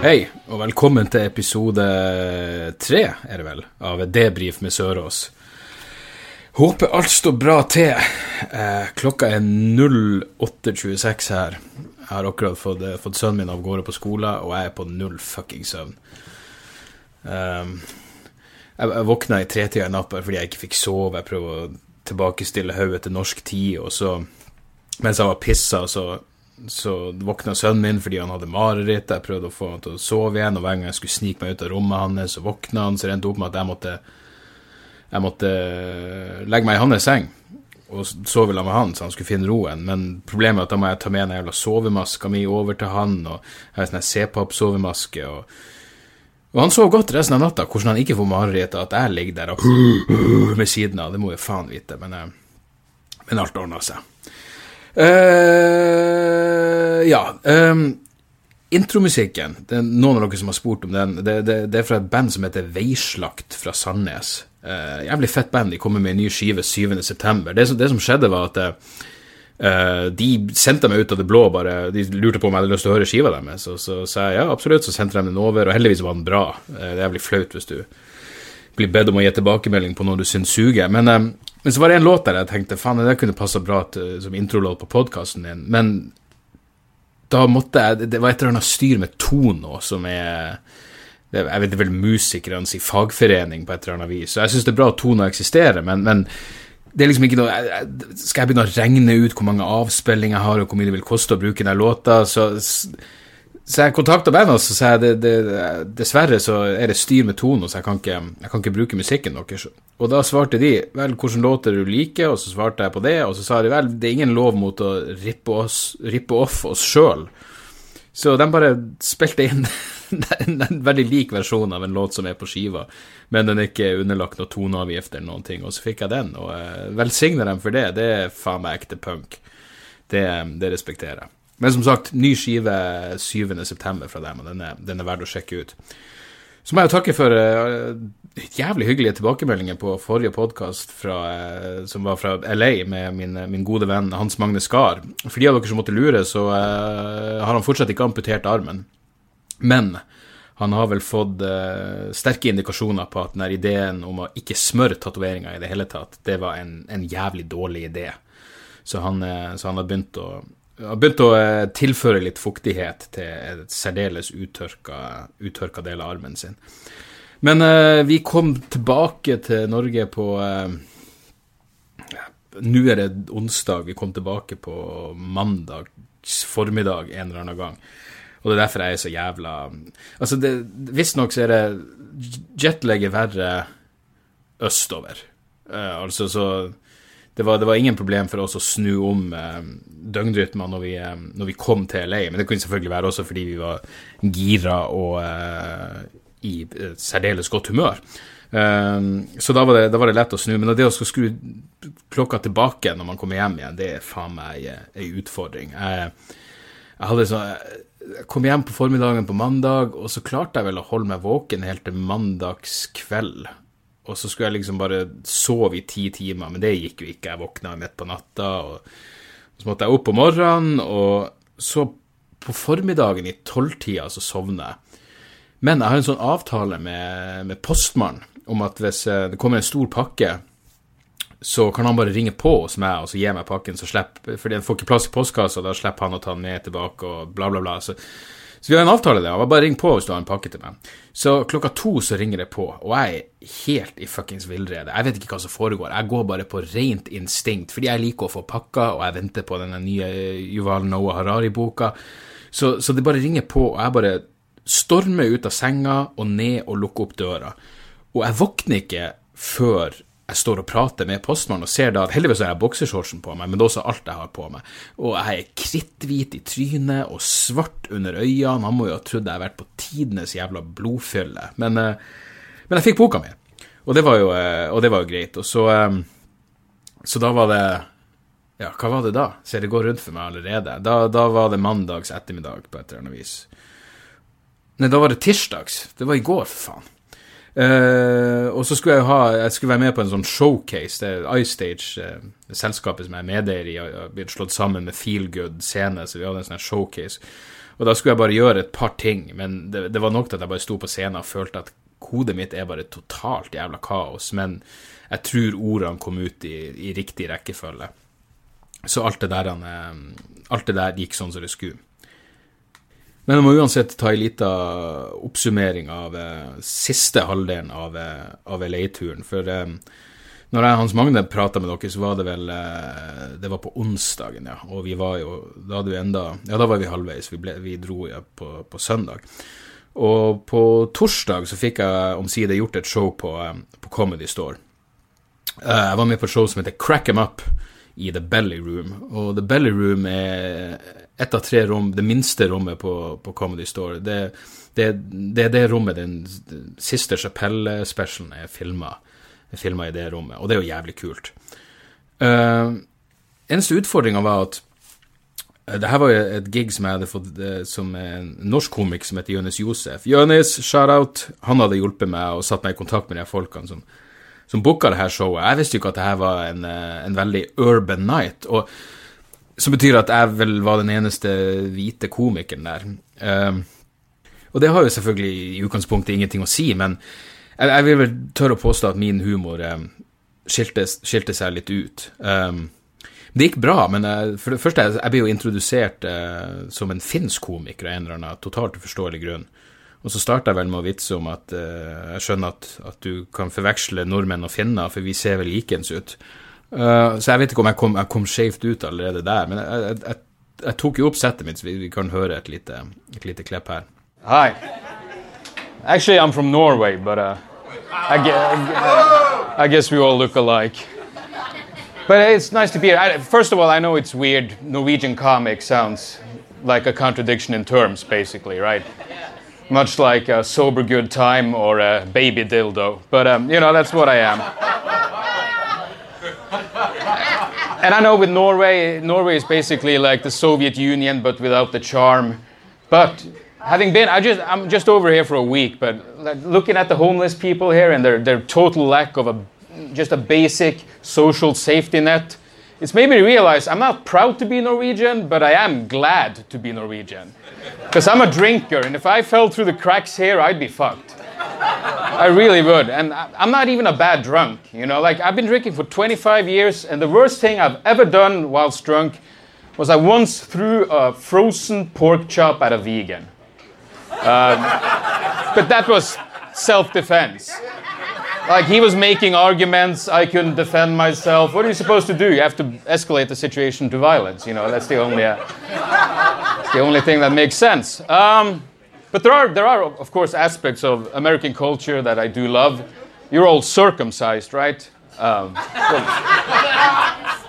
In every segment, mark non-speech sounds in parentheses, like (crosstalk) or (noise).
Hei, og velkommen til episode tre, er det vel, av Debrif med Sørås. Håper alt står bra til. Eh, klokka er 08.26 her. Jeg har akkurat fått, eh, fått sønnen min av gårde på skole, og jeg er på null fucking søvn. Um, jeg, jeg våkna i tretida i natt fordi jeg ikke fikk sove. Jeg prøver å tilbakestille hodet til norsk tid, og så, mens jeg var pissa, så, så våkna sønnen min fordi han hadde mareritt. Jeg prøvde å få han til å sove igjen, og hver gang jeg skulle snike meg ut av rommet hans, så våkna han, så det endte opp med at jeg måtte jeg måtte legge meg i hans seng og sove sammen med han, så han skulle finne roen. Men problemet er at da må jeg ta med den jævla sovemaska mi over til han, og jeg har sånn C-pop-sovemaske. Og, og han sov godt resten av natta. Hvordan han ikke får mareritt av at jeg ligger der og (clears throat) med siden av, det må jeg faen vite. Men, eh, men alt ordna seg. Uh, ja. Um, intromusikken, det er noen av dere som har spurt om den. Det, det, det er fra et band som heter Veislakt fra Sandnes. Uh, jævlig fett band. De kommer med en ny skive 7.9. Det, det som skjedde, var at uh, de sendte meg ut av det blå. bare, De lurte på om jeg hadde lyst til å høre skiva deres. og så sa jeg ja, absolutt. Så sendte de den over, og heldigvis var den bra. Det er jævlig flaut hvis du blir bedt om å gi tilbakemelding på noe du syns suger. Men, men, så var det en låt der jeg tenkte faen, det kunne passa bra til, som introlåt på podkasten din. Men da måtte jeg Det var et eller annet styr med Tono som er jeg vet det er vel musikernes fagforening på et eller annet vis. Så jeg syns det er bra at Tono eksisterer, men, men, det er liksom ikke noe Skal jeg begynne å regne ut hvor mange avspillinger jeg har, og hvor mye det vil koste å bruke den låta, så, så jeg kontakta bandet og sa det, dessverre så er det styr med tonen, så jeg kan, ikke, jeg kan ikke bruke musikken deres. Og da svarte de vel hvilke låter du liker, og så svarte jeg på det, og så sa de vel det er ingen lov mot å rippe, oss, rippe off oss sjøl. Så de bare spilte inn (laughs) en, veldig lik versjon av en låt som er på skiva, men den er ikke underlagt noen toneavgift eller noen ting, og så fikk jeg den, og uh, velsigner dem for det. Det er faen meg ekte punk. Det, det, respekterer jeg. Men som sagt, ny skive 7.9. fra dem, og den er, den er verdt å sjekke ut. Så må jeg jo takke for uh, jævlig hyggelige tilbakemeldinger på forrige podkast uh, som var fra LA, med min, min gode venn Hans Magne Skar. For de av dere som måtte lure, så uh, har han fortsatt ikke amputert armen. Men han har vel fått sterke indikasjoner på at den ideen om å ikke smøre tatoveringer i det hele tatt, det var en, en jævlig dårlig idé. Så han, så han har begynt å, har begynt å uh, tilføre litt fuktighet til et særdeles uttørka, uttørka del av armen sin. Men vi kom tilbake til Norge på Nå er det onsdag. Vi kom tilbake på mandags formiddag en eller annen gang. Og det er derfor jeg er så jævla Altså, visstnok så er det jetlag er verre østover. Uh, altså, så det var, det var, ingen problem for oss å snu om eh, døgnrytmen når, eh, når, vi kom til LA, men det kunne selvfølgelig være også fordi vi var gira og eh, i særdeles godt humør. så da var, det, da var, det, lett å snu. Men det å skulle skru klokka tilbake når man kommer hjem igjen, det er faen meg ei utfordring. Jeg, jeg sånn jeg kom hjem på formiddagen på mandag, og så klarte jeg vel å holde meg våken helt til mandagskveld. Og så skulle jeg liksom bare sove i ti timer, men det gikk jo ikke. Jeg våkna midt på natta, og så måtte jeg opp om morgenen, og så på formiddagen i tolvtida så sovner jeg. Men jeg har en sånn avtale med, med postmannen om at hvis eh, det kommer en stor pakke så kan han bare ringe på hos meg og så gi meg pakken, så slipper For han får ikke plass i postkassa, da slipper han å ta den med tilbake og bla, bla, bla. Så, så vi har en avtale der. Bare ring på hvis du har en pakke til meg. Så klokka to så ringer det på, og jeg er helt i fuckings villrede. Jeg vet ikke hva som foregår. Jeg går bare på rent instinkt, fordi jeg liker å få pakka, og jeg venter på denne nye Yuval Noah Harari-boka. Så, så det bare ringer på, og jeg bare stormer ut av senga og ned og lukker opp døra. Og jeg våkner ikke før jeg står og prater med postmannen og ser da at heldigvis har jeg boksershortsen på meg, men det er også alt jeg har på meg. Og jeg er kritthvit i trynet og svart under øynene. Han må jo ha trodd jeg har vært på tidenes jævla blodfylle. Men, eh, men, jeg fikk boka mi, og det var jo, eh, det var jo greit. Og så, eh, så da var det Ja, hva var det da? Ser det går rundt for meg allerede. Da, da var det mandags ettermiddag på et eller annet vis. Nei, da var det tirsdags. Det var i går, for faen. Uh, og så skulle jeg ha Jeg skulle være med på en sånn showcase. Det er iStage, uh, selskapet som jeg er medeier i, har blitt slått sammen med Feelgood scene, så vi hadde en sånn showcase. Og da skulle jeg bare gjøre et par ting, men det, det var nok til at jeg bare sto på scenen og følte at hodet mitt er bare totalt jævla kaos. Men jeg tror ordene kom ut i, i riktig rekkefølge. Så alt det, der, alt det der gikk sånn som det skulle. Men jeg må uansett ta en liten oppsummering av eh, siste halvdelen av, eh, av LA-turen. For eh, når jeg og Hans Magne prata med dere, så var det vel eh, Det var på onsdagen, ja. Og vi var jo Da enda Ja, da var vi halvveis. Vi, ble, vi dro ja, på, på, søndag. Og på torsdag så fikk jeg omsider gjort et show på, eh, på Comedy Store. Eh, jeg var med på et show som heter Crack Em Up i The Belly Room. Og The Belly Room er ett av tre rom, det minste rommet på, på Comedy Store. Det, det, det, er det rommet den, siste Chapelle-specialen er filma i det rommet, og det er jo jævlig kult. Uh, eneste utfordringa var at uh, det her var jo et gig som jeg hadde fått uh, som en norsk komik som heter Jonis Josef. Jonis, shout-out! Han hadde hjulpet meg og satt meg i kontakt med de folkene som som booka det her showet. Jeg visste jo ikke at det her var en, en, veldig urban night. Og, som betyr at jeg vel var den eneste hvite komikeren der. Um, og det har jo selvfølgelig i utgangspunktet ingenting å si, men jeg, jeg vil vel tørre å påstå at min humor um, skilte, skilte, seg litt ut. Um, det gikk bra, men jeg, for det første, jeg ble jo introdusert uh, som en finsk komiker av en eller annen totalt uforståelig grunn. Og så starta jeg vel med å vitse om at uh, jeg skjønner at, at, du kan forveksle nordmenn og finner, for vi ser vel likens ut. Uh, så jeg vet ikke om jeg kom, kom ut allerede der, men jeg, jeg, jeg, tok jo opp settet mitt, så vi, vi kan høre et lite, et lite klipp her. Hi. Actually, I'm from Norway, but uh, I, I, guess we all look alike. But it's nice to be here. first of all, I know it's weird. Norwegian comic sounds like a contradiction in terms, basically, right? much like a sober good time or a baby dildo. But, um, you know, that's what I am. And I know with Norway, Norway is basically like the Soviet Union, but without the charm. But having been, I just, I'm just over here for a week, but like, looking at the homeless people here and their, their total lack of a, just a basic social safety net, it's made me realize I'm not proud to be Norwegian, but I am glad to be Norwegian. Because I'm a drinker, and if I fell through the cracks here, I'd be fucked. I really would. And I'm not even a bad drunk, you know? Like, I've been drinking for 25 years, and the worst thing I've ever done whilst drunk was I once threw a frozen pork chop at a vegan. Um, but that was self defense. Like he was making arguments, I couldn't defend myself. What are you supposed to do? You have to escalate the situation to violence. You know, that's the only, uh, the only thing that makes sense. Um, but there are, there are, of course, aspects of American culture that I do love. You're all circumcised, right? Um,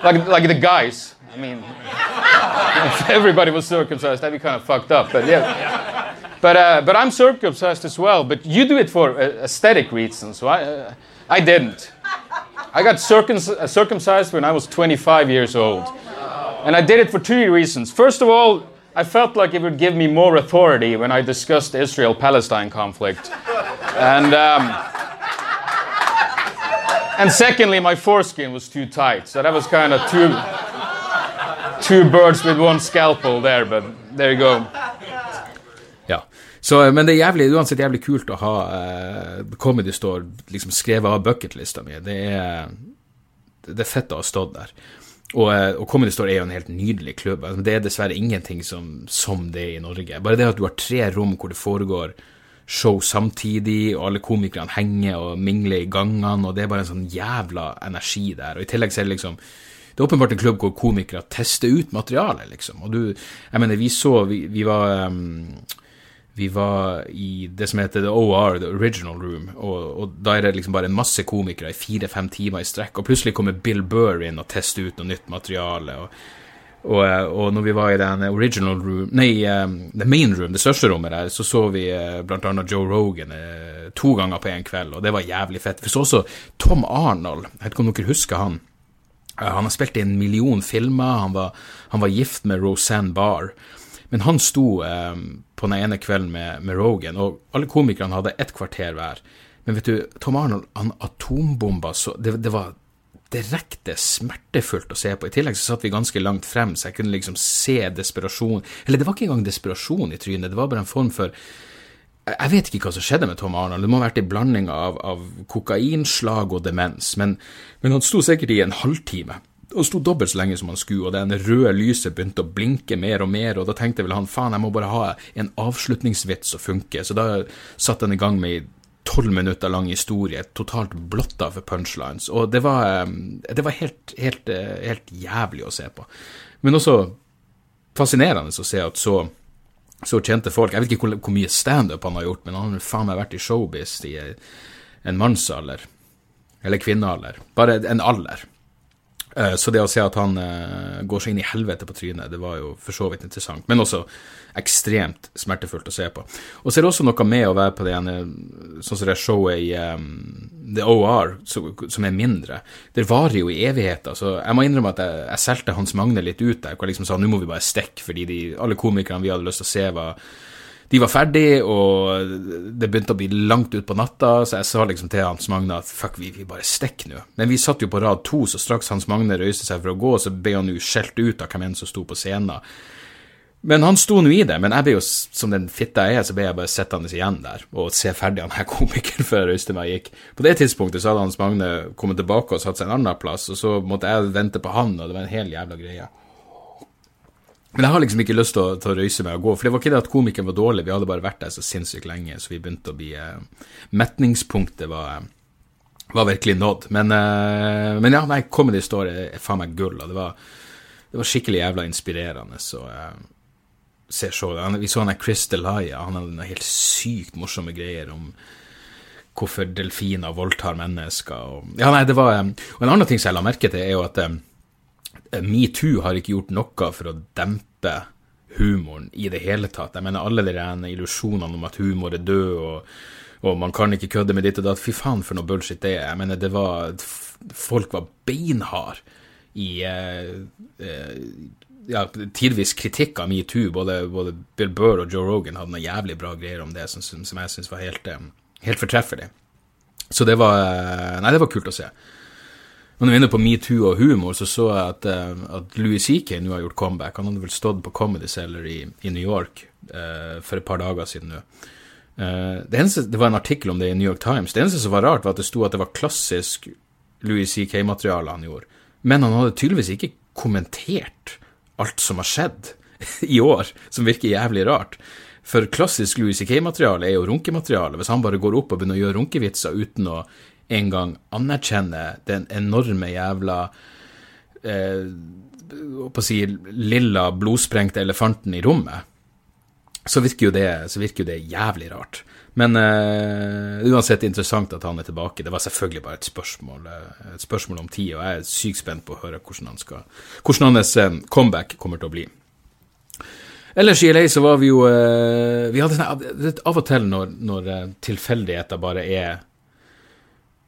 like, like the guys. I mean, if everybody was circumcised, that'd be kind of fucked up. But yeah. But, uh, but I'm circumcised as well. But you do it for uh, aesthetic reasons. So I, uh, I didn't. I got uh, circumcised when I was 25 years old. And I did it for two reasons. First of all, I felt like it would give me more authority when I discussed the Israel Palestine conflict. And, um, and secondly, my foreskin was too tight. So that was kind of two, two birds with one scalpel there. But there you go. Så, men det er jævlig, uansett jævlig kult å ha uh, Comedy Store liksom skrevet av bucketlista mi. Det er, det er fett å ha stått der. Og, uh, og, Comedy Store er jo en helt nydelig klubb. Altså, det er dessverre ingenting som, som det er i Norge. Bare det at du har tre rom hvor det foregår show samtidig, og alle komikerne henger og mingler i gangene, og det er bare en sånn jævla energi der. Og i tillegg så er det liksom det er åpenbart en klubb hvor komikere tester ut materialet, liksom. Og du Jeg mener, vi så Vi, vi var um, vi var i det som heter The OR, The Original Room, og, og da er det liksom bare masse komikere i fire-fem timer i strekk, og plutselig kommer Bill Burr inn og tester ut noe nytt materiale. og og, og, når vi var i den original room Nei, um, the main room, det største rommet der, så så vi uh, blant annet Joe Rogan uh, to ganger på en kveld, og det var jævlig fett. Vi så også Tom Arnold, jeg vet ikke om dere husker han. Uh, han har spilt i en million filmer, han var, han var gift med Roseanne Barr. Men han sto eh, på den ene kvelden med, med, Rogan, og alle komikerne hadde ett kvarter hver. Men vet du, Tom Arnold, han atombomba så det, det, var direkte smertefullt å se på. I tillegg så satt vi ganske langt frem, så jeg kunne liksom se desperasjon Eller det var ikke engang desperasjon i trynet, det var bare en form for jeg vet ikke hva som skjedde med Tom Arnold, det må ha vært en blanding av, av kokainslag og demens, men, men han sto sikkert i en halvtime og sto dobbelt så lenge som han skulle, og det røde lyset begynte å blinke mer og mer, og da tenkte vel han faen, jeg må bare ha en avslutningsvits som funker, så da satte han i gang med tolv minutter lang historie, totalt blotta for punchlines, og det var, eh, det var helt, helt, eh, helt, jævlig å se på. Men også fascinerende å se at så, så kjente folk Jeg vet ikke hvor, hvor mye standup han har gjort, men han har faen meg vært i showbiz i en mannsalder. Eller kvinnealder. Bare en alder. Eh, så det å se at han uh, går seg inn i helvete på trynet, det var jo for så vidt interessant. Men også ekstremt smertefullt å se på. Og så er det også noe med å være på det ene sånn som det showet i um, The OR, som, er mindre. Det varer jo i evigheter. Så jeg må innrømme at jeg, jeg solgte Hans Magne litt ut der, hvor jeg liksom sa nå må vi bare stikke, fordi de, alle komikerne vi hadde lyst til å se, var de var ferdig, og det begynte å bli langt utpå natta, så jeg sa liksom til Hans Magne at fuck, vi, vi bare stikker nå. Men vi satt jo på rad to, så straks Hans Magne røyste seg for å gå, så ble han jo skjelt ut av hvem enn som sto på scenen. Men han sto nå i det, men jeg ble jo, som den fitta jeg er, så ble jeg bare sittende igjen der og se ferdig han her komikeren (laughs) før jeg røyste meg gikk. På det tidspunktet så hadde Hans Magne kommet tilbake og satt seg en annen plass, og så måtte jeg vente på han, og det var en hel jævla greie. Men jeg har liksom ikke lyst til å, til å røyse meg og gå, for det var ikke det at komikeren var dårlig, vi hadde bare vært der så sinnssykt lenge, så vi begynte å bli eh, Metningspunktet var, var virkelig nådd. Men, eh, men ja, nei, Comedy Story er faen meg gull, og det var, det var skikkelig jævla inspirerende å eh, se showet. Vi så han der Chris Delia, han hadde noen helt sykt morsomme greier om hvorfor delfiner voldtar mennesker. Og, ja, nei, det var, eh, og En annen ting som jeg la merke til, er jo at eh, metoo har ikke gjort noe for å dempe humoren i det hele tatt. Jeg mener alle de illusjonene om at humor er død, og, og, man kan ikke kødde med ditt og datt. Fy faen for noe bullshit det er. Jeg mener, det var Folk var beinhard i eh, eh, ja, tidvis kritikk av metoo. Både, både, Bill Burr og Joe Rogan hadde noen jævlig bra greier om det, som, som jeg syns var helt, eh, helt fortreffelig. Så det var eh, Nei, det var kult å se. Når vi er inne på metoo og humor, så så jeg at, uh, at Louis CK nå har gjort comeback. Han hadde vel stått på Comedy Cellar i, i New York uh, for et par dager siden nå. Uh, det, eneste, det var en artikkel om det i New York Times. Det eneste som var rart, var at det sto at det var klassisk Louis CK-materiale han gjorde. Men han hadde tydeligvis ikke kommentert alt som har skjedd (laughs) i år, som virker jævlig rart. For klassisk Louis CK-materiale er jo runkemateriale. Hvis han bare går opp og begynner å gjøre runkevitser uten å en gang anerkjenner den enorme jævla eh, å si, lilla, blodsprengte elefanten i rommet, så virker jo det, virker jo det jævlig rart. Men eh, uansett interessant at han er tilbake. Det var selvfølgelig bare et spørsmål, uh, et spørsmål om tid, og jeg er sykt spent på å høre hvordan, han skal, hvordan hans uh, comeback kommer til å bli. Ellers i LA så var vi jo Vi hadde sånn Av og til når, når tilfeldigheter bare er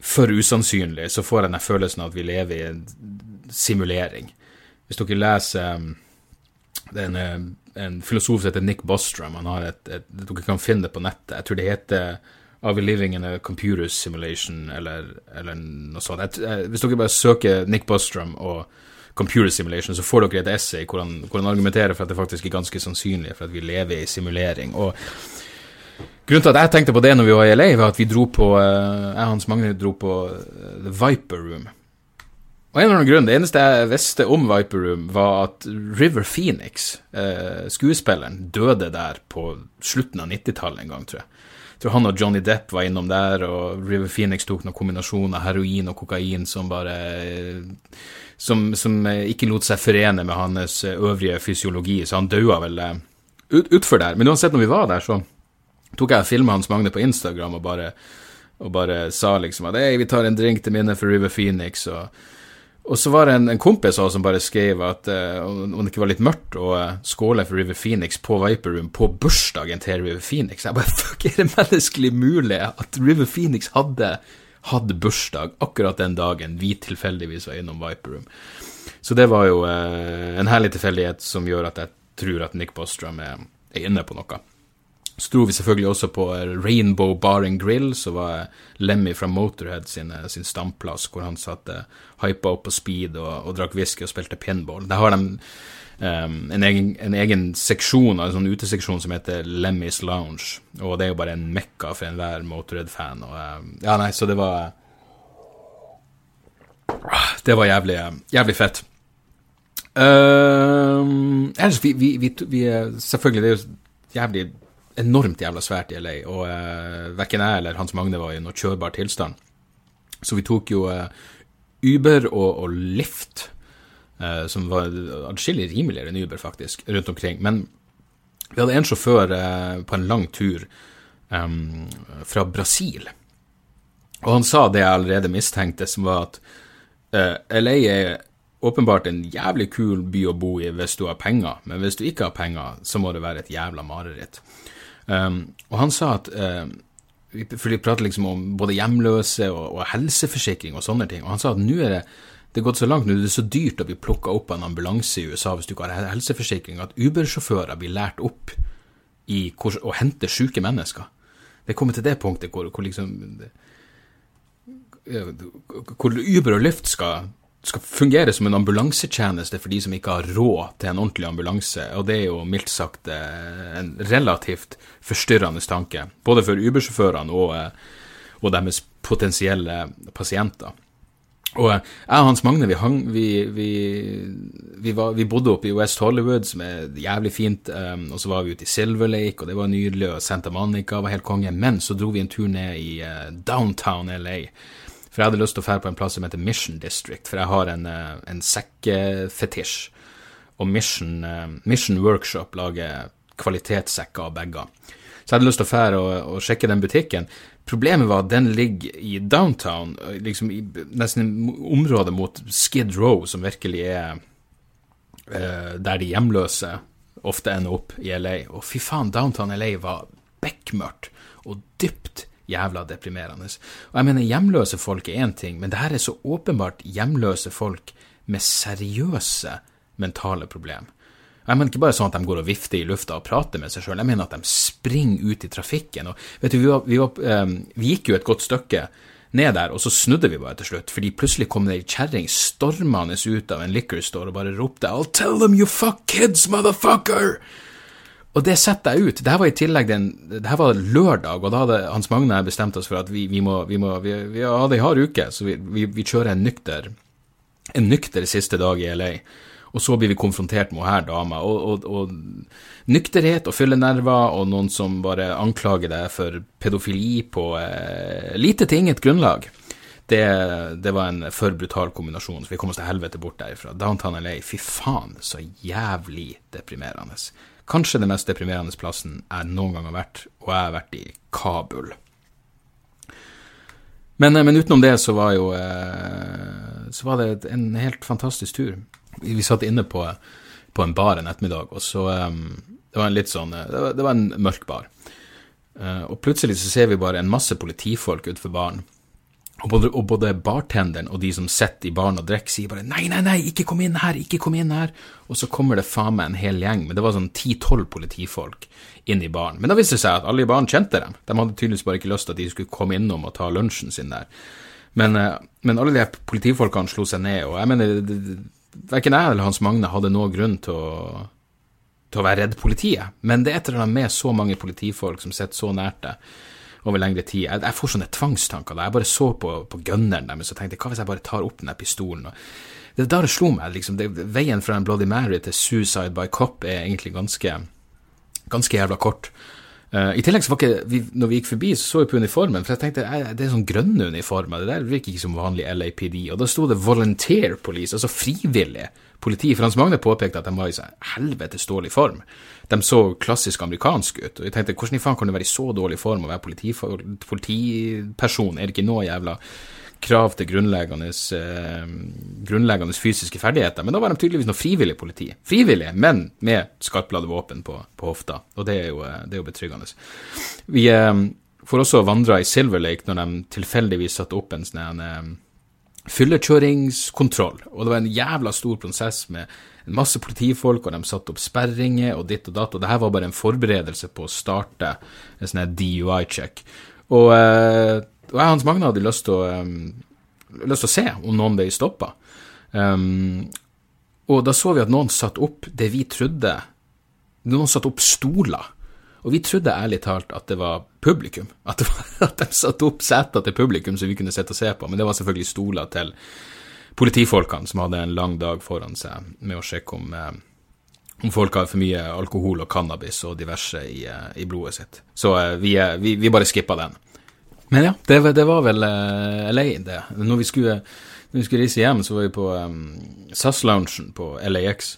for usannsynlig, så får jeg den følelsen av at vi lever i en simulering. Hvis dere leser um, det er en, um, en, filosof som heter Nick Bostrom, han har et, et, dere kan finne det på nettet. Jeg tror det heter Are we living in a computer simulation, eller, eller noe sånt. Jeg, jeg, hvis dere bare søker Nick Bostrom og computer simulation, så får dere et essay hvor han, hvor han argumenterer for at det faktisk er ganske sannsynlig for at vi lever i simulering. Og Grunnen til at jeg tenkte på det når vi var i LA, var at vi dro på eh, Jeg og Hans Magne dro på eh, The Viper Room. Og en eller annen grunn, Det eneste jeg visste om Viper Room, var at River Phoenix, eh, skuespilleren, døde der på slutten av 90-tallet en gang, tror jeg. Jeg tror han og Johnny Depp var innom der, og River Phoenix tok noen kombinasjon av heroin og kokain som bare som, som ikke lot seg forene med hans øvrige fysiologi, så han daua vel ut, utfor der. Men uansett, når vi var der, så tok jeg og filma Hans Magne på Instagram og bare, og bare sa liksom at vi tar en drink til minne for River Phoenix. og og så var det en, en kompis oss som bare skrev at uh, om det ikke var litt mørkt å uh, skåle for River Phoenix på Viper Room på bursdagen til River Phoenix. Jeg bare (laughs) Fuck, er det menneskelig mulig at River Phoenix hadde hatt bursdag akkurat den dagen vi tilfeldigvis var innom Viper Room? Så det var jo uh, en herlig tilfeldighet som gjør at jeg tror at Nick Bostrom er, er inne på noe. Så dro vi selvfølgelig også på Rainbow Bar and Grill, som var Lemmy fra Motorhead sin, sin stamplass, hvor han satt uh, hypa opp på speed og, og drakk whisky og spilte pinball. Der har de um, en, egen, en, egen, seksjon, en sånn uteseksjon som heter Lemmys Lounge, og det er jo bare en mekka for enhver Motorhead-fan. Uh, Ja, nei, så det var Det var jævlig, jævlig fett. Uh, ellers, vi, vi, vi, vi, Selvfølgelig, det er jo jævlig enormt jævla svært i LA, og uh, verken jeg eller Hans Magne var i noe kjørbar tilstand. Så vi tok jo uh, Uber og, og Lyft, uh, som var adskillig rimeligere enn Uber, faktisk, rundt omkring. Men vi hadde en sjåfør på en lang tur um, fra Brasil, og han sa det jeg allerede mistenkte, som var at LA er åpenbart en jævlig kul by å bo i hvis du har penger, men hvis du ikke har penger, så må det være et jævla mareritt. Um, og han sa at uh, For de prater liksom om både hjemløse og, og, helseforsikring og sånne ting. Og han sa at nå er det det er gått så langt, nå er det så dyrt å bli plukka opp av en ambulanse i USA hvis du ikke har helseforsikring, at Uber-sjåfører blir lært opp i hvor, å hente syke mennesker. Det kommer til det punktet hvor, hvor liksom Hvor Uber og Lyft skal skal fungere som en ambulansetjeneste for de som ikke har råd til en ordentlig ambulanse, og det er jo mildt sagt eh, en relativt forstyrrende tanke, både for Uber-sjåførene og, eh, og, deres potensielle pasienter. Og eh, jeg og Hans Magne vi, hang, vi, vi, var, vi bodde oppe i West Hollywood, som er jævlig fint, og så var vi ute i Silver Lake, og det var nydelig, og Santa Monica var helt konge, men så dro vi en tur ned i downtown LA for jeg hadde lyst til å dra på en plass som heter Mission District, for jeg har en, eh, en sekkefetisj. Og Mission, eh, Mission, Workshop lager kvalitetssekker av bager. Så jeg hadde lyst til å dra og, og, sjekke den butikken. Problemet var at den ligger i downtown, liksom i nesten området mot Skid Row, som virkelig er uh, der de hjemløse ofte ender opp i LA. Og fy faen, downtown LA var bekmørkt og dypt jævla deprimerende. Og jeg mener, hjemløse folk er én ting, men det her er så åpenbart hjemløse folk med seriøse mentale problemer. Jeg mener ikke bare sånn at de går og vifter i lufta og prater med seg sjøl, jeg mener at de springer ut i trafikken. Og vet du, vi, var, vi, var, um, vi gikk jo et godt stykke ned der, og så snudde vi bare til slutt, fordi plutselig kom det ei kjerring stormende ut av en liquor store og bare ropte I'll tell them you fuck kids, motherfucker! Og det setter jeg ut. Dette var i tillegg den, dette var lørdag, og da hadde Hans Magne bestemt oss for at vi, vi må, vi må vi, vi hadde ei hard uke, så vi, vi, vi, kjører en nykter, en nykter siste dag i LA. Og så blir vi konfrontert med her dama, og, og, og nykterhet og fyllenerver, og noen som bare anklager deg for pedofili på eh, lite til inget grunnlag. Det, det, var en for brutal kombinasjon, så vi kom oss til helvete bort derifra. Downtown LA, fy faen, så jævlig deprimerende. Kanskje den mest deprimerende plassen jeg noen gang har vært, og jeg har vært i Kabul. Men, eh, men utenom det så var jo eh, Så var det en helt fantastisk tur. Vi satt inne på, på en bar en ettermiddag, og så eh, Det var en litt sånn Det var, en mørk bar. Og plutselig så ser vi bare en masse politifolk utenfor baren. Og både, og både, bartenderen og de som sitter i baren og drikker, sier bare 'nei, nei, nei, ikke kom inn her, ikke kom inn her'. Og så kommer det faen meg en hel gjeng, men det var sånn ti-tolv politifolk inn i baren. Men da viste det seg at alle i baren kjente dem. De hadde tydeligvis bare ikke lyst til at de skulle komme innom og ta lunsjen sin der. Men, eh, men alle de politifolkene slo seg ned, og jeg mener Verken jeg eller Hans Magne hadde noen grunn til å, til å være redd politiet, men det er et eller annet med så mange politifolk som sitter så nært deg over lengre tid. Jeg, jeg får sånne tvangstanker. da Jeg bare så på, på gunneren deres og tenkte hva hvis jeg bare tar opp den pistolen? Og det da det slo meg. liksom, det, Veien fra en Bloody Mary til Suicide by Cop er egentlig ganske, ganske jævla kort. Uh, I tillegg så var ikke, vi, når vi gikk forbi, så så vi på uniformen, for jeg tenkte det er sånn grønne uniformer, det der virker ikke som vanlig LAPD. Og da sto det Volunteer Police, altså frivillig politi. For Hans Magne påpekte at de var i sånn helvetes dårlig form. De så klassisk amerikansk ut. Og jeg tenkte hvordan i faen kan du være i så dårlig form og være politiperson? Er det ikke noe jævla krav til grunnleggende, eh, grunnleggende, fysiske ferdigheter. Men da var de tydeligvis noe frivillig politi. Frivillige, men med skarpladde våpen på, på, hofta. Og det er jo, eh, det er jo betryggende. Vi eh, får også vandra i Silver Lake når de tilfeldigvis satte opp en sånn fyllekjøringskontroll. Og det var en jævla stor prosess med en masse politifolk, og de satte opp sperringer og ditt og datt. Og det her var bare en forberedelse på å starte en sånn DUI-check. Og, eh, og jeg og Hans Magne hadde lyst til å, um, lyst til å se om noen ble stoppa. Um, og da så vi at noen satte opp det vi trodde Noen satte opp stoler. Og vi trodde ærlig talt at det var publikum. At, var, at de satte opp seter til publikum som vi kunne sitte og se på. Men det var selvfølgelig stoler til politifolkene som hadde en lang dag foran seg med å sjekke om, eh, om folk har for mye alkohol og cannabis og diverse i, eh, i blodet sitt. Så eh, vi, vi, vi bare skippa den. Men ja, det, det var vel LA, det. Når vi skulle når vi skulle reise hjem, så var vi på um, SAS-loungen på LAX.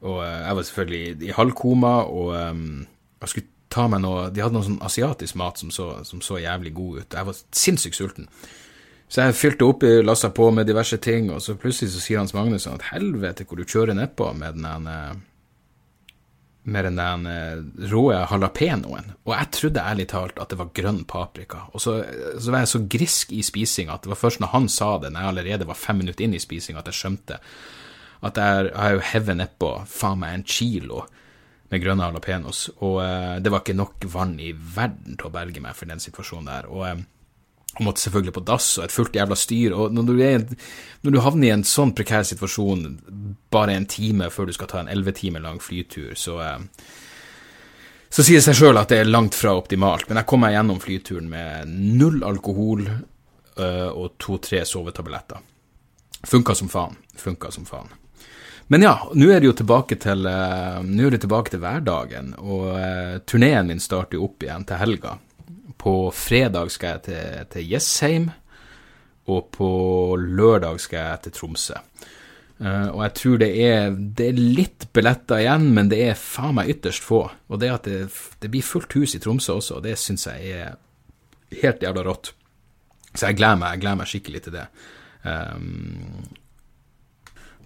Og uh, jeg var selvfølgelig i halvkoma, og um, jeg skulle ta meg noe De hadde noe sånn asiatisk mat som så, som så jævlig god ut. Jeg var sinnssykt sulten. Så jeg fylte oppi, lassa på med diverse ting, og så plutselig så sier Hans Magnus at helvete hvor du kjører nedpå med den med den der eh, rå jalapenoen. Og jeg trodde ærlig talt at det var grønn paprika. Og så, så var jeg så grisk i spisinga at det var først når han sa det, når jeg allerede var fem minutter inn i spisinga, at jeg skjønte at jeg har jo hevet nedpå faen meg en kilo med grønne jalapeños. Og uh, det var ikke nok vann i verden til å berge meg for den situasjonen der. Og uh, og måtte selvfølgelig på dass og et fullt jævla styr. Og når du, er, når du, havner i en sånn prekær situasjon bare en time før du skal ta en elleve timer lang flytur, så, eh, så sier det seg sjøl at det er langt fra optimalt. Men jeg kom meg gjennom flyturen med null alkohol øh, og to-tre sovetabletter. Funka som faen. Funka som faen. Men ja, nå er det jo tilbake til, øh, tilbake til hverdagen, og uh, turneen min starter jo opp igjen til helga. På fredag skal jeg til, til Jessheim, og på lørdag skal jeg til Tromsø. Uh, og jeg tror det er, det er, litt billetter igjen, men det er faen meg ytterst få. Og det at det, det blir fullt hus i Tromsø også, og det syns jeg er helt jævla rått. Så jeg gleder meg, jeg gleder meg skikkelig til det. Um,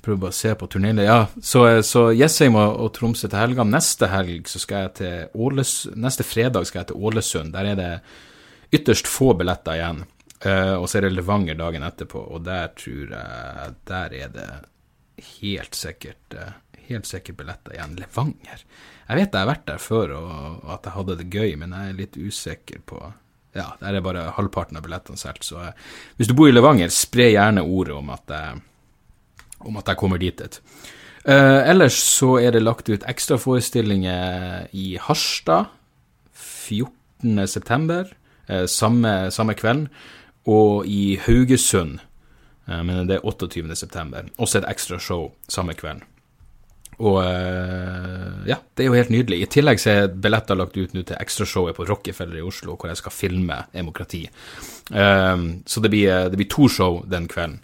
prøver bare å se på turneen. Ja, så, så Jessheim og, og, Tromsø til helga. Neste helg så skal jeg til Åles, Neste fredag skal jeg til Ålesund. Der er det ytterst få billetter igjen. Uh, og så er det Levanger dagen etterpå, og der tror jeg Der er det helt sikkert uh, Helt sikkert billetter igjen. Levanger? Jeg vet jeg har vært der før og, og at jeg hadde det gøy, men jeg er litt usikker på Ja, der er bare halvparten av billettene solgt, så uh, hvis du bor i Levanger, spre gjerne ordet om at jeg om at jeg kommer dit. Et. Uh, ellers så er det lagt ut ekstraforestillinger i Harstad 14.9., uh, samme, samme kvelden, og i Haugesund, uh, men det er 28.9., også et ekstra show samme kvelden. Og ja, det er jo helt nydelig. I tillegg så er billetter lagt ut nå til ekstrashowet på Rockefeller i Oslo, hvor jeg skal filme demokrati. Så det blir, det blir to show den kvelden.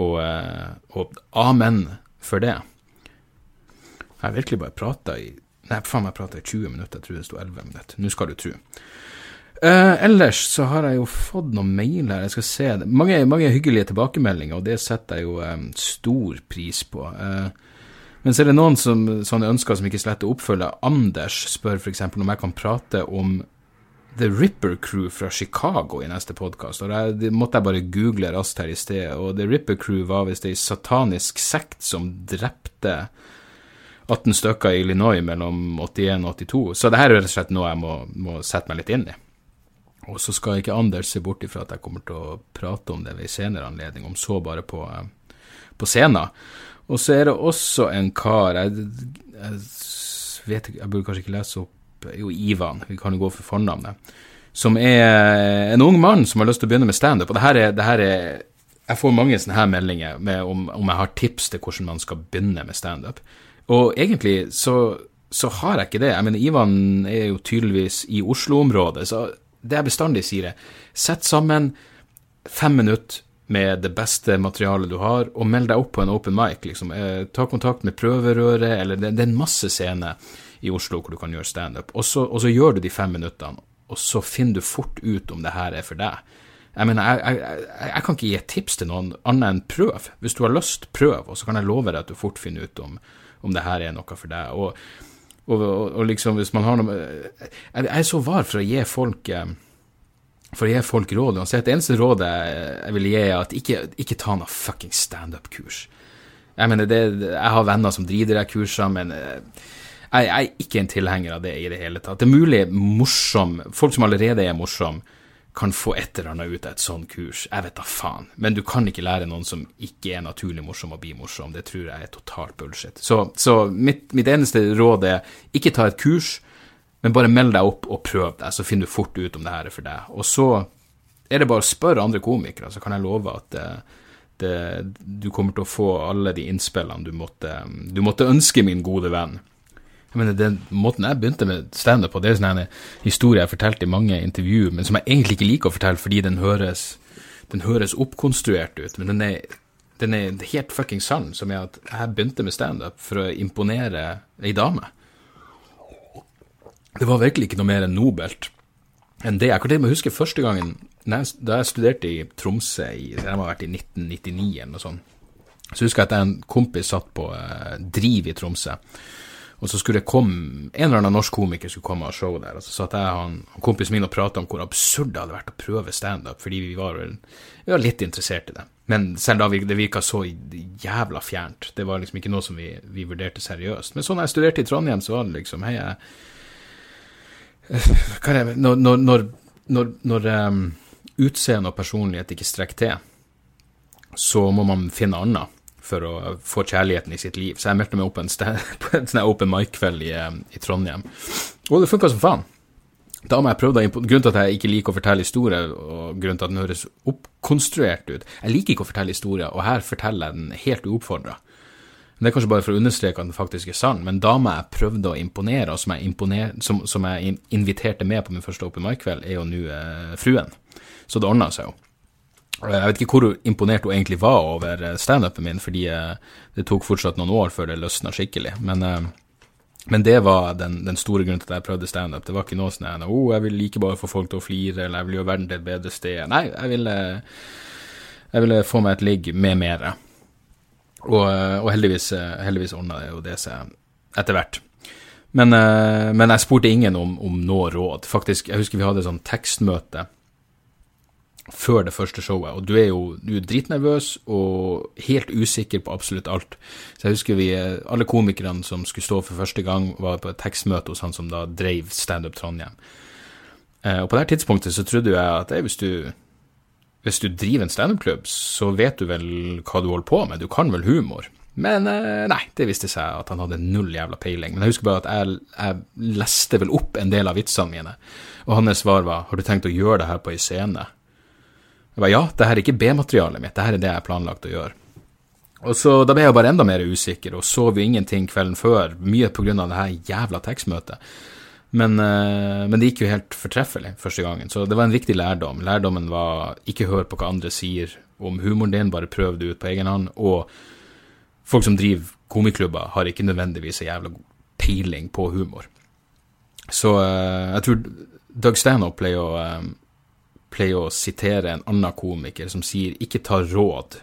Og, eh, og amen for det. Jeg har virkelig bare prata i Nei, faen jeg prata i 20 minutter. Jeg tror det sto 11 minutter. Nå skal du tro. Uh, ellers så har jeg jo fått noen mailer. Jeg skal se det. Mange, mange hyggelige tilbakemeldinger, og det setter jeg jo um, stor pris på. Uh, men så er det noen som sånne ønsker som ikke sletter å oppfølge. Anders spør f.eks. om jeg kan prate om The Ripper Crew fra Chicago i neste podkast. Det måtte jeg bare google raskt her i sted. Og The Ripper Crew var visst ei satanisk sekt som drepte 18 stykker i Illinois mellom 81 og 82. Så det her er rett og slett noe jeg må, må sette meg litt inn i. Og så skal ikke Anders se bort ifra at jeg kommer til å prate om det ved en senere anledning, om så bare på, på scenen. Og så er det også en kar jeg, jeg vet ikke, jeg burde kanskje ikke lese opp jo Ivan, vi kan jo gå for fornavnet, som er en ung mann som har lyst til å begynne med standup. Og det her er, det her er Jeg får mange sånne her meldinger om, om, jeg har tips til hvordan man skal begynne med standup. Og egentlig så, så, har jeg ikke det. Jeg mener, Ivan er jo tydeligvis i Oslo-området, så det jeg bestandig sier, er sett sammen fem minutter med det beste materialet du har, og meld deg opp på en open mic. Liksom. Eh, ta kontakt med prøverøret, eller det, det er en masse scener i Oslo hvor du kan gjøre standup. Og, og så gjør du de fem minuttene, og så finner du fort ut om det her er for deg. Jeg mener, jeg, jeg, jeg, kan ikke gi et tips til noen annet enn prøv. Hvis du har lyst, prøv, og så kan jeg love deg at du fort finner ut om, om det her er noe for deg. Og, og, og, liksom, hvis man har noe Jeg, er så var for å gi folk eh, for å gi folk råd uansett. Det eneste rådet jeg vil gi, er at ikke, ikke ta noe fucking standup-kurs. Jeg mener, det, jeg har venner som driver de kursene, men eh, jeg, jeg, er ikke en tilhenger av det i det hele tatt. Det er mulig morsom Folk som allerede er morsomme, kan få et eller annet ut av et sånt kurs. Jeg vet da faen. Men du kan ikke lære noen som ikke er naturlig morsom, å bli morsom. Det tror jeg er totalt bullshit. Så, så mitt, mitt, eneste råd er ikke ta et kurs, men bare meld deg opp og prøv deg, så finner du fort ut om det her er for deg. Og så er det bare å spørre andre komikere, så kan jeg love at det, det, du kommer til å få alle de innspillene du måtte, du måtte ønske, min gode venn. Jeg mener, den Måten jeg begynte med standup på, det er sånn en historie jeg har fortalt i mange intervjuer, men som jeg egentlig ikke liker å fortelle fordi den høres, den høres oppkonstruert ut. Men den er, den er helt fucking sann, som er at jeg begynte med standup for å imponere ei dame. Det var virkelig ikke noe mer enn nobelt enn det. Jeg kan til huske første gangen da jeg studerte i Tromsø, i, jeg må ha vært i 1999 eller noe sånt, så husker jeg at en kompis satt på eh, Driv i Tromsø. Og så skulle det komme en eller annen norsk komiker skulle komme og ha show der. Og så satt jeg og kompisen min og prata om hvor absurd det hadde vært å prøve standup, fordi vi var, vi var, litt interessert i det. Men selv da det virka så jævla fjernt. Det var liksom ikke noe som vi, vi vurderte seriøst. Men så når jeg studerte i Trondheim, så var det liksom Hei, jeg er Når, når, når, når, når um, utseende og personlighet ikke strekker til, så må man finne annet for å få kjærligheten i sitt liv. Så jeg meldte meg opp en sted, (laughs) på en sånn open mic-kveld i, eh, i, Trondheim. Og det funka som faen. Da må jeg prøve å Grunnen til at jeg ikke liker å fortelle historier, og grunnen til at den høres oppkonstruert ut Jeg liker ikke å fortelle historier, og her forteller jeg den helt uoppfordra. Det er kanskje bare for å understreke at den faktisk er sann, men dama jeg prøvde å imponere, og som jeg, som, som jeg inviterte med på min første open mic-kveld, er jo nå eh, fruen. Så det ordna seg jo. Jeg vet ikke hvor imponert hun egentlig var over eh, standupen min, fordi eh, det tok fortsatt noen år før det løsna skikkelig. Men, eh, men, det var den, den, store grunnen til at jeg prøvde standup. Det var ikke noe sånn at oh, jeg vil like bare få folk til å flire, eller jeg vil gjøre verden til et bedre sted. Nei, jeg ville, jeg ville få meg et ligg med mere. Og, og heldigvis, heldigvis ordna det jo det seg etter hvert. Men, men, jeg spurte ingen om, om noe råd. Faktisk, jeg husker vi hadde et sånt tekstmøte før det første showet, og du er jo du er dritnervøs og helt usikker på absolutt alt. Så jeg husker vi, alle komikerne som skulle stå for første gang, var på et tekstmøte hos han som da drev Standup Trondheim. Eh, og på det tidspunktet så trodde jeg at hey, hvis, du, hvis du driver en standup-klubb, så vet du vel hva du holder på med, du kan vel humor. Men eh, nei, det viste seg at han hadde null jævla peiling. Men jeg husker bare at jeg, jeg leste vel opp en del av vitsene mine, og hans svar var har du tenkt å gjøre det her på ei scene? Jeg bare ja, det her er ikke B-materialet mitt, det her er det jeg har planlagt å gjøre. Og så Da ble jeg bare enda mer usikker, og sov jo ingenting kvelden før, mye av det her jævla tekstmøtet. Men, uh, men, det gikk jo helt fortreffelig første gangen, så det var en viktig lærdom. Lærdommen var ikke hør på hva andre sier om humoren din, bare prøv det ut på egen hånd. Og folk som driver komiklubber, har ikke nødvendigvis en jævla god peiling på humor. Så uh, jeg tror Doug Stanhope pleier å um, pleier å sitere en annen komiker som sier 'ikke ta råd'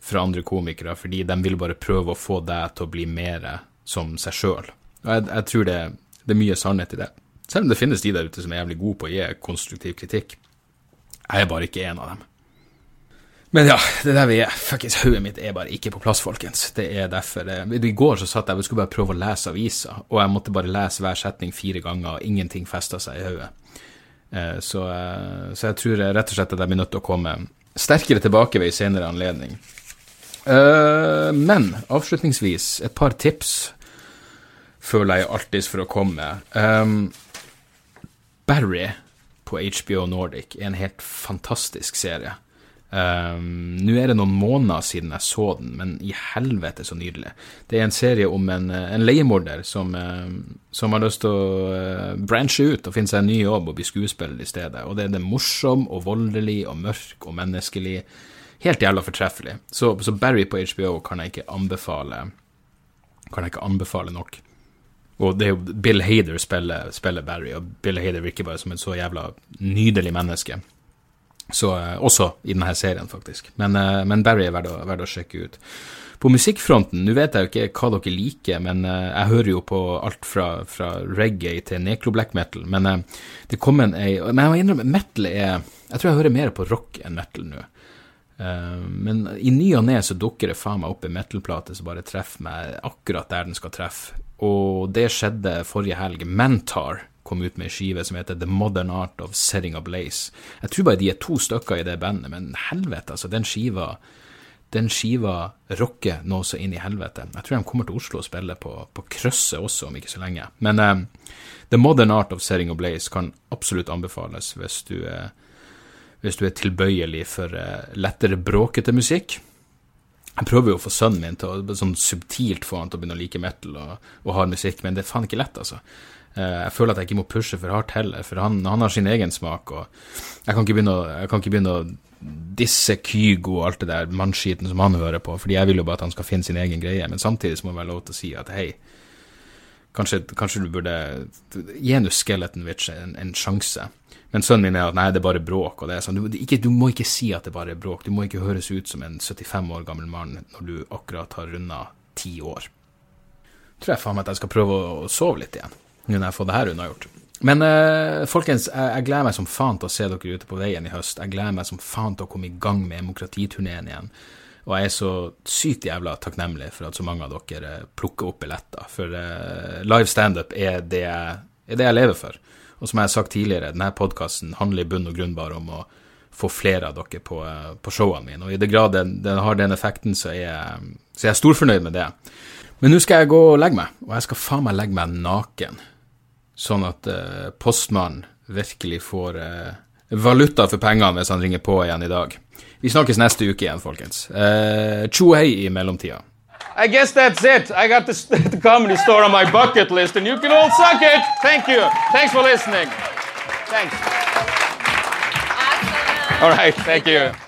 fra andre komikere, fordi de vil bare prøve å få deg til å bli mer som seg sjøl. Og jeg, jeg, tror det, det, er mye sannhet i det. Selv om det finnes de der ute som er jævlig gode på å gi konstruktiv kritikk. Jeg er bare ikke en av dem. Men ja, det er der vi er. Fuckings hodet mitt er bare ikke på plass, folkens. Det er derfor det. I går så satt jeg og skulle bare prøve å lese avisa, og jeg måtte bare lese hver setning fire ganger, og ingenting festa seg i hodet. Eh, så, eh, så, jeg tror rett og slett at jeg blir nødt til å komme sterkere tilbake ved en senere anledning. Eh, men avslutningsvis et par tips føler jeg alltids for å komme. Barry på HBO Nordic er en helt fantastisk serie. Um, Nå er det noen måneder siden jeg så den, men i helvete så nydelig. Det er en serie om en, en leiemorder som, uh, som, har lyst til å uh, branche ut og finne seg en ny jobb og bli skuespiller i stedet. Og det er det morsom og voldelig og mørk og menneskelig. Helt jævla fortreffelig. Så, så, Barry på HBO kan jeg ikke anbefale Kan jeg ikke anbefale nok. Og det er jo Bill Hader spiller, spiller Barry, og Bill Hader virker bare som et så jævla nydelig menneske. Så, eh, også i denne serien, faktisk. Men, eh, men Barry er verdt å, verdt å, sjekke ut. på musikkfronten, nå vet jeg jo ikke hva dere liker, men uh, jeg hører jo på alt fra, fra reggae til necro black metal. Men det kom en ei Men jeg må innrømme, metal er Jeg tror jeg hører mer på rock enn metal nå. Men i ny og ne så dukker det faen meg opp en metal-plate som bare treffer meg akkurat der den skal treffe. Og det skjedde forrige helg. Mantar kom ut med ei skive som heter The Modern Art of Setting Ablaze. Jeg tror bare de er to stykker i det bandet, men helvete, altså, den skiva den skiva rocker nå så inn i helvete. Jeg tror de kommer til Oslo og spiller på, på Krøsset også om ikke så lenge. Men um, The Modern Art of Setting Ablaze kan absolutt anbefales hvis du, uh, hvis du er tilbøyelig for uh, lettere bråkete musikk. Jeg prøver jo å få sønnen min til å sånn subtilt få han til å begynne å like metal og, og hard musikk, men det er faen ikke lett, altså. Eh, jeg føler at jeg ikke må pushe for hardt heller, for han, han har sin egen smak. og Jeg kan ikke begynne å, ikke begynne å disse Kygo og alt det der mannskiten som han hører på, fordi jeg vil jo bare at han skal finne sin egen greie. Men samtidig så må det være lov til å si at hei, kanskje, kanskje du burde gi nå Skeleton Witch en, en, sjanse. Men sønnen min er at nei, det er bare bråk. og det er sånn, du, ikke, du, må ikke si at det bare er bråk. Du må ikke høres ut som en 75 år gammel mann når du akkurat har runda ti år. Tror jeg faen meg at jeg skal prøve å sove litt igjen nå når jeg får det her unnagjort. Men uh, folkens, jeg, jeg, gleder meg som faen til å se dere ute på veien i høst. Jeg gleder meg som faen til å komme i gang med demokratiturneen igjen. Og jeg er så sykt jævla takknemlig for at så mange av dere plukker opp billetter. For uh, live standup er, er det jeg lever for. Og som jeg har sagt tidligere, denne podkasten handler i bunn og grunn bare om å få flere av dere på, uh, på showene mine. Og i det grad den, den har den effekten, så er, jeg, så er jeg storfornøyd med det. Men nå skal jeg gå og legge meg, og jeg skal faen meg legge meg naken sånn at eh, postmannen virkelig får eh, valuta for pengene hvis han ringer på igjen i dag. Vi snakkes neste uke igjen, folkens. Eh, tjo hei i mellomtida. I guess that's it. I got the, the comedy store on my bucket list, and you can all suck it. Thank you. Thanks for listening. Thanks. All right. Thank you.